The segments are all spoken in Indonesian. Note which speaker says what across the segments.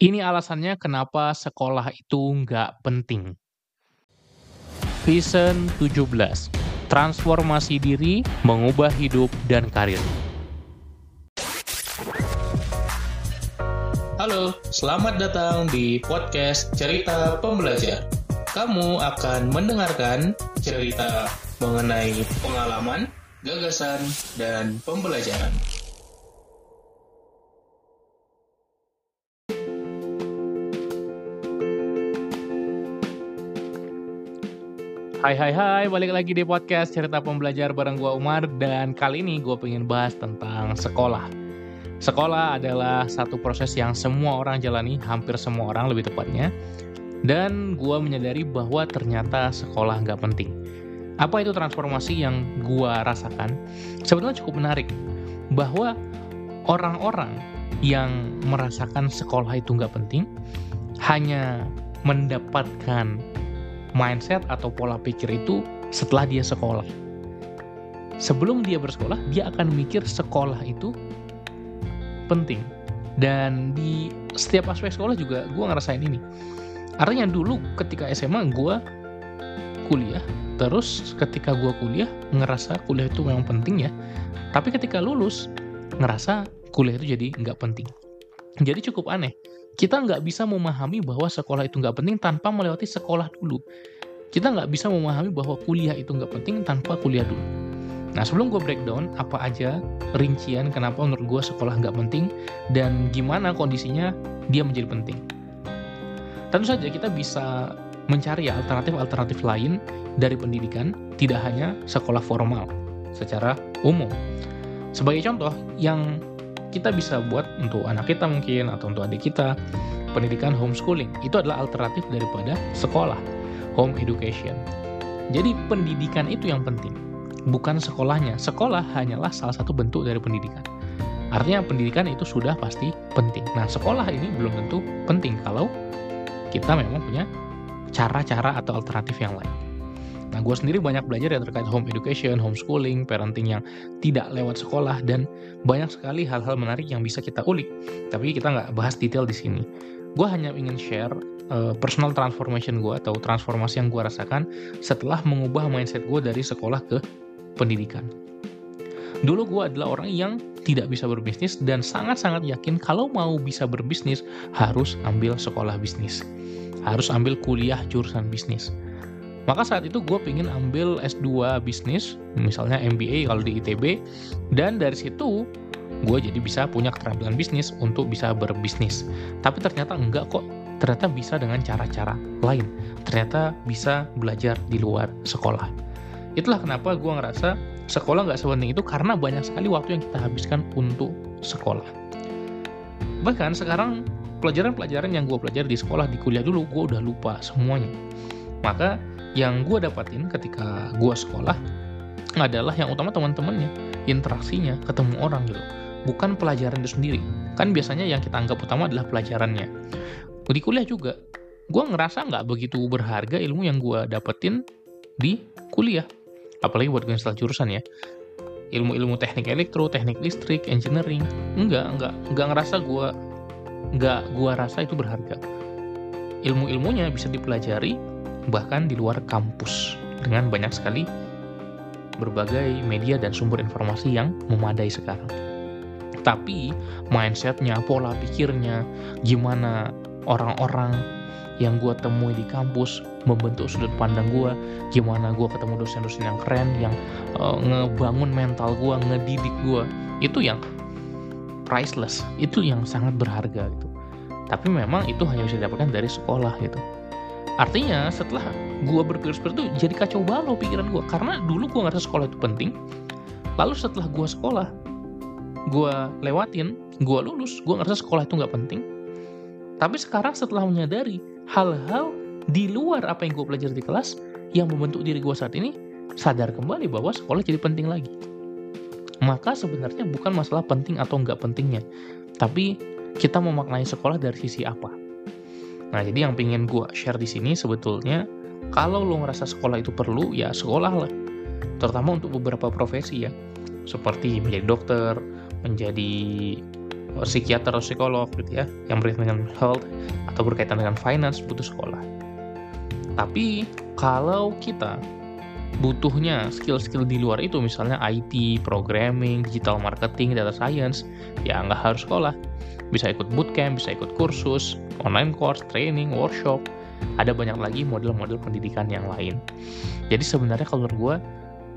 Speaker 1: Ini alasannya kenapa sekolah itu nggak penting. Vision 17. Transformasi diri, mengubah hidup dan karir.
Speaker 2: Halo, selamat datang di podcast Cerita Pembelajar. Kamu akan mendengarkan cerita mengenai pengalaman, gagasan, dan pembelajaran.
Speaker 1: Hai hai hai, balik lagi di podcast Cerita Pembelajar bareng gua Umar dan kali ini gue pengen bahas tentang sekolah. Sekolah adalah satu proses yang semua orang jalani, hampir semua orang lebih tepatnya. Dan gue menyadari bahwa ternyata sekolah nggak penting. Apa itu transformasi yang gue rasakan? Sebetulnya cukup menarik bahwa orang-orang yang merasakan sekolah itu nggak penting hanya mendapatkan mindset atau pola pikir itu setelah dia sekolah. Sebelum dia bersekolah, dia akan mikir sekolah itu penting. Dan di setiap aspek sekolah juga gue ngerasain ini. Artinya dulu ketika SMA gue kuliah, terus ketika gue kuliah ngerasa kuliah itu memang penting ya. Tapi ketika lulus ngerasa kuliah itu jadi nggak penting. Jadi cukup aneh kita nggak bisa memahami bahwa sekolah itu nggak penting tanpa melewati sekolah dulu. Kita nggak bisa memahami bahwa kuliah itu nggak penting tanpa kuliah dulu. Nah sebelum gue breakdown apa aja rincian kenapa menurut gue sekolah nggak penting dan gimana kondisinya dia menjadi penting. Tentu saja kita bisa mencari alternatif-alternatif lain dari pendidikan, tidak hanya sekolah formal secara umum. Sebagai contoh, yang kita bisa buat untuk anak kita mungkin atau untuk adik kita pendidikan homeschooling. Itu adalah alternatif daripada sekolah home education. Jadi pendidikan itu yang penting bukan sekolahnya. Sekolah hanyalah salah satu bentuk dari pendidikan. Artinya pendidikan itu sudah pasti penting. Nah sekolah ini belum tentu penting kalau kita memang punya cara-cara atau alternatif yang lain Nah, gue sendiri banyak belajar ya terkait home education, homeschooling, parenting yang tidak lewat sekolah, dan banyak sekali hal-hal menarik yang bisa kita ulik. Tapi kita nggak bahas detail di sini. Gue hanya ingin share uh, personal transformation gue atau transformasi yang gue rasakan setelah mengubah mindset gue dari sekolah ke pendidikan. Dulu gue adalah orang yang tidak bisa berbisnis dan sangat-sangat yakin kalau mau bisa berbisnis harus ambil sekolah bisnis. Harus ambil kuliah jurusan bisnis maka saat itu gue pengen ambil S2 bisnis, misalnya MBA kalau di ITB, dan dari situ gue jadi bisa punya keterampilan bisnis untuk bisa berbisnis. Tapi ternyata enggak kok, ternyata bisa dengan cara-cara lain. Ternyata bisa belajar di luar sekolah. Itulah kenapa gue ngerasa sekolah nggak sepenting itu karena banyak sekali waktu yang kita habiskan untuk sekolah. Bahkan sekarang pelajaran-pelajaran yang gue pelajari di sekolah, di kuliah dulu, gue udah lupa semuanya. Maka yang gue dapatin ketika gue sekolah adalah yang utama teman-temannya interaksinya ketemu orang gitu. Bukan pelajaran itu sendiri. Kan biasanya yang kita anggap utama adalah pelajarannya. Di kuliah juga gue ngerasa nggak begitu berharga ilmu yang gue dapetin di kuliah. Apalagi buat gue install jurusan ya. Ilmu-ilmu teknik elektro teknik listrik engineering. Enggak enggak enggak ngerasa gue enggak gue rasa itu berharga. Ilmu-ilmunya bisa dipelajari bahkan di luar kampus dengan banyak sekali berbagai media dan sumber informasi yang memadai sekarang. Tapi mindsetnya, pola pikirnya, gimana orang-orang yang gue temui di kampus membentuk sudut pandang gue, gimana gue ketemu dosen-dosen yang keren, yang uh, ngebangun mental gue, ngedidik gue, itu yang priceless, itu yang sangat berharga gitu. Tapi memang itu hanya bisa didapatkan dari sekolah gitu. Artinya setelah gue berpikir seperti itu jadi kacau balau pikiran gue karena dulu gue ngerasa sekolah itu penting. Lalu setelah gue sekolah, gue lewatin, gue lulus, gue ngerasa sekolah itu nggak penting. Tapi sekarang setelah menyadari hal-hal di luar apa yang gue pelajari di kelas yang membentuk diri gue saat ini, sadar kembali bahwa sekolah jadi penting lagi. Maka sebenarnya bukan masalah penting atau nggak pentingnya, tapi kita memaknai sekolah dari sisi apa. Nah, jadi yang pengen gue share di sini sebetulnya kalau lo ngerasa sekolah itu perlu, ya sekolah lah. Terutama untuk beberapa profesi ya, seperti menjadi dokter, menjadi psikiater atau psikolog gitu ya yang berkaitan dengan health atau berkaitan dengan finance butuh sekolah tapi kalau kita butuhnya skill-skill di luar itu misalnya IT, programming, digital marketing, data science ya nggak harus sekolah. Bisa ikut bootcamp, bisa ikut kursus, online course, training, workshop. Ada banyak lagi model-model pendidikan yang lain. Jadi sebenarnya kalau gue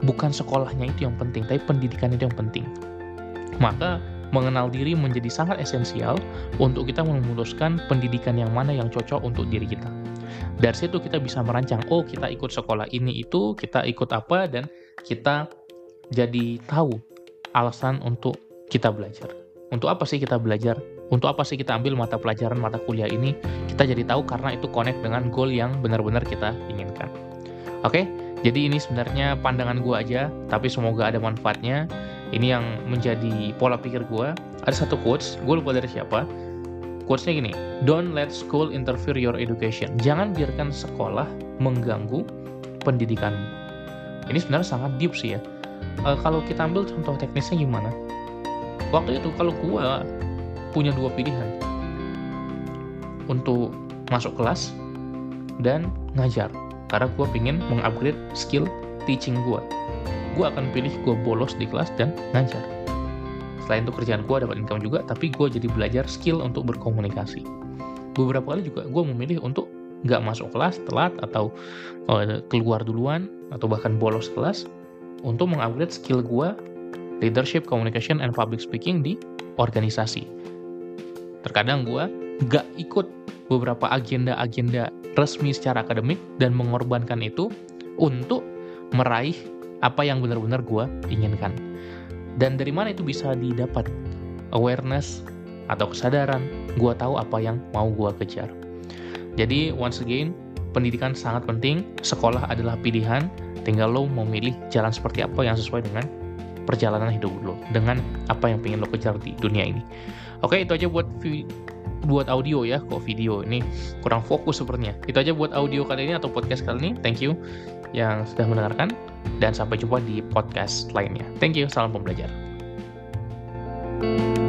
Speaker 1: bukan sekolahnya itu yang penting tapi pendidikan itu yang penting. Maka mengenal diri menjadi sangat esensial untuk kita memutuskan pendidikan yang mana yang cocok untuk diri kita. Dari situ kita bisa merancang, oh kita ikut sekolah ini itu, kita ikut apa, dan kita jadi tahu alasan untuk kita belajar. Untuk apa sih kita belajar? Untuk apa sih kita ambil mata pelajaran, mata kuliah ini? Kita jadi tahu karena itu connect dengan goal yang benar-benar kita inginkan. Oke, jadi ini sebenarnya pandangan gue aja, tapi semoga ada manfaatnya ini yang menjadi pola pikir gue ada satu quotes gue lupa dari siapa quotesnya gini don't let school interfere your education. Jangan biarkan sekolah mengganggu pendidikan. Ini sebenarnya sangat deep sih ya. E, kalau kita ambil contoh teknisnya gimana? Waktu itu kalau gue punya dua pilihan untuk masuk kelas dan ngajar karena gue pingin mengupgrade skill teaching gue gue akan pilih gue bolos di kelas dan ngajar. Selain itu kerjaan gue dapat income juga, tapi gue jadi belajar skill untuk berkomunikasi. Beberapa kali juga gue memilih untuk nggak masuk kelas telat atau uh, keluar duluan atau bahkan bolos kelas untuk mengupgrade skill gue leadership, communication, and public speaking di organisasi. Terkadang gue nggak ikut beberapa agenda-agenda resmi secara akademik dan mengorbankan itu untuk meraih apa yang benar-benar gue inginkan. Dan dari mana itu bisa didapat? Awareness atau kesadaran, gue tahu apa yang mau gue kejar. Jadi once again, pendidikan sangat penting, sekolah adalah pilihan, tinggal lo mau milih jalan seperti apa yang sesuai dengan perjalanan hidup lo, dengan apa yang pengen lo kejar di dunia ini. Oke, itu aja buat buat audio ya, kok video ini kurang fokus sepertinya. Itu aja buat audio kali ini atau podcast kali ini. Thank you yang sudah mendengarkan dan sampai jumpa di podcast lainnya. Thank you, salam pembelajar. thank you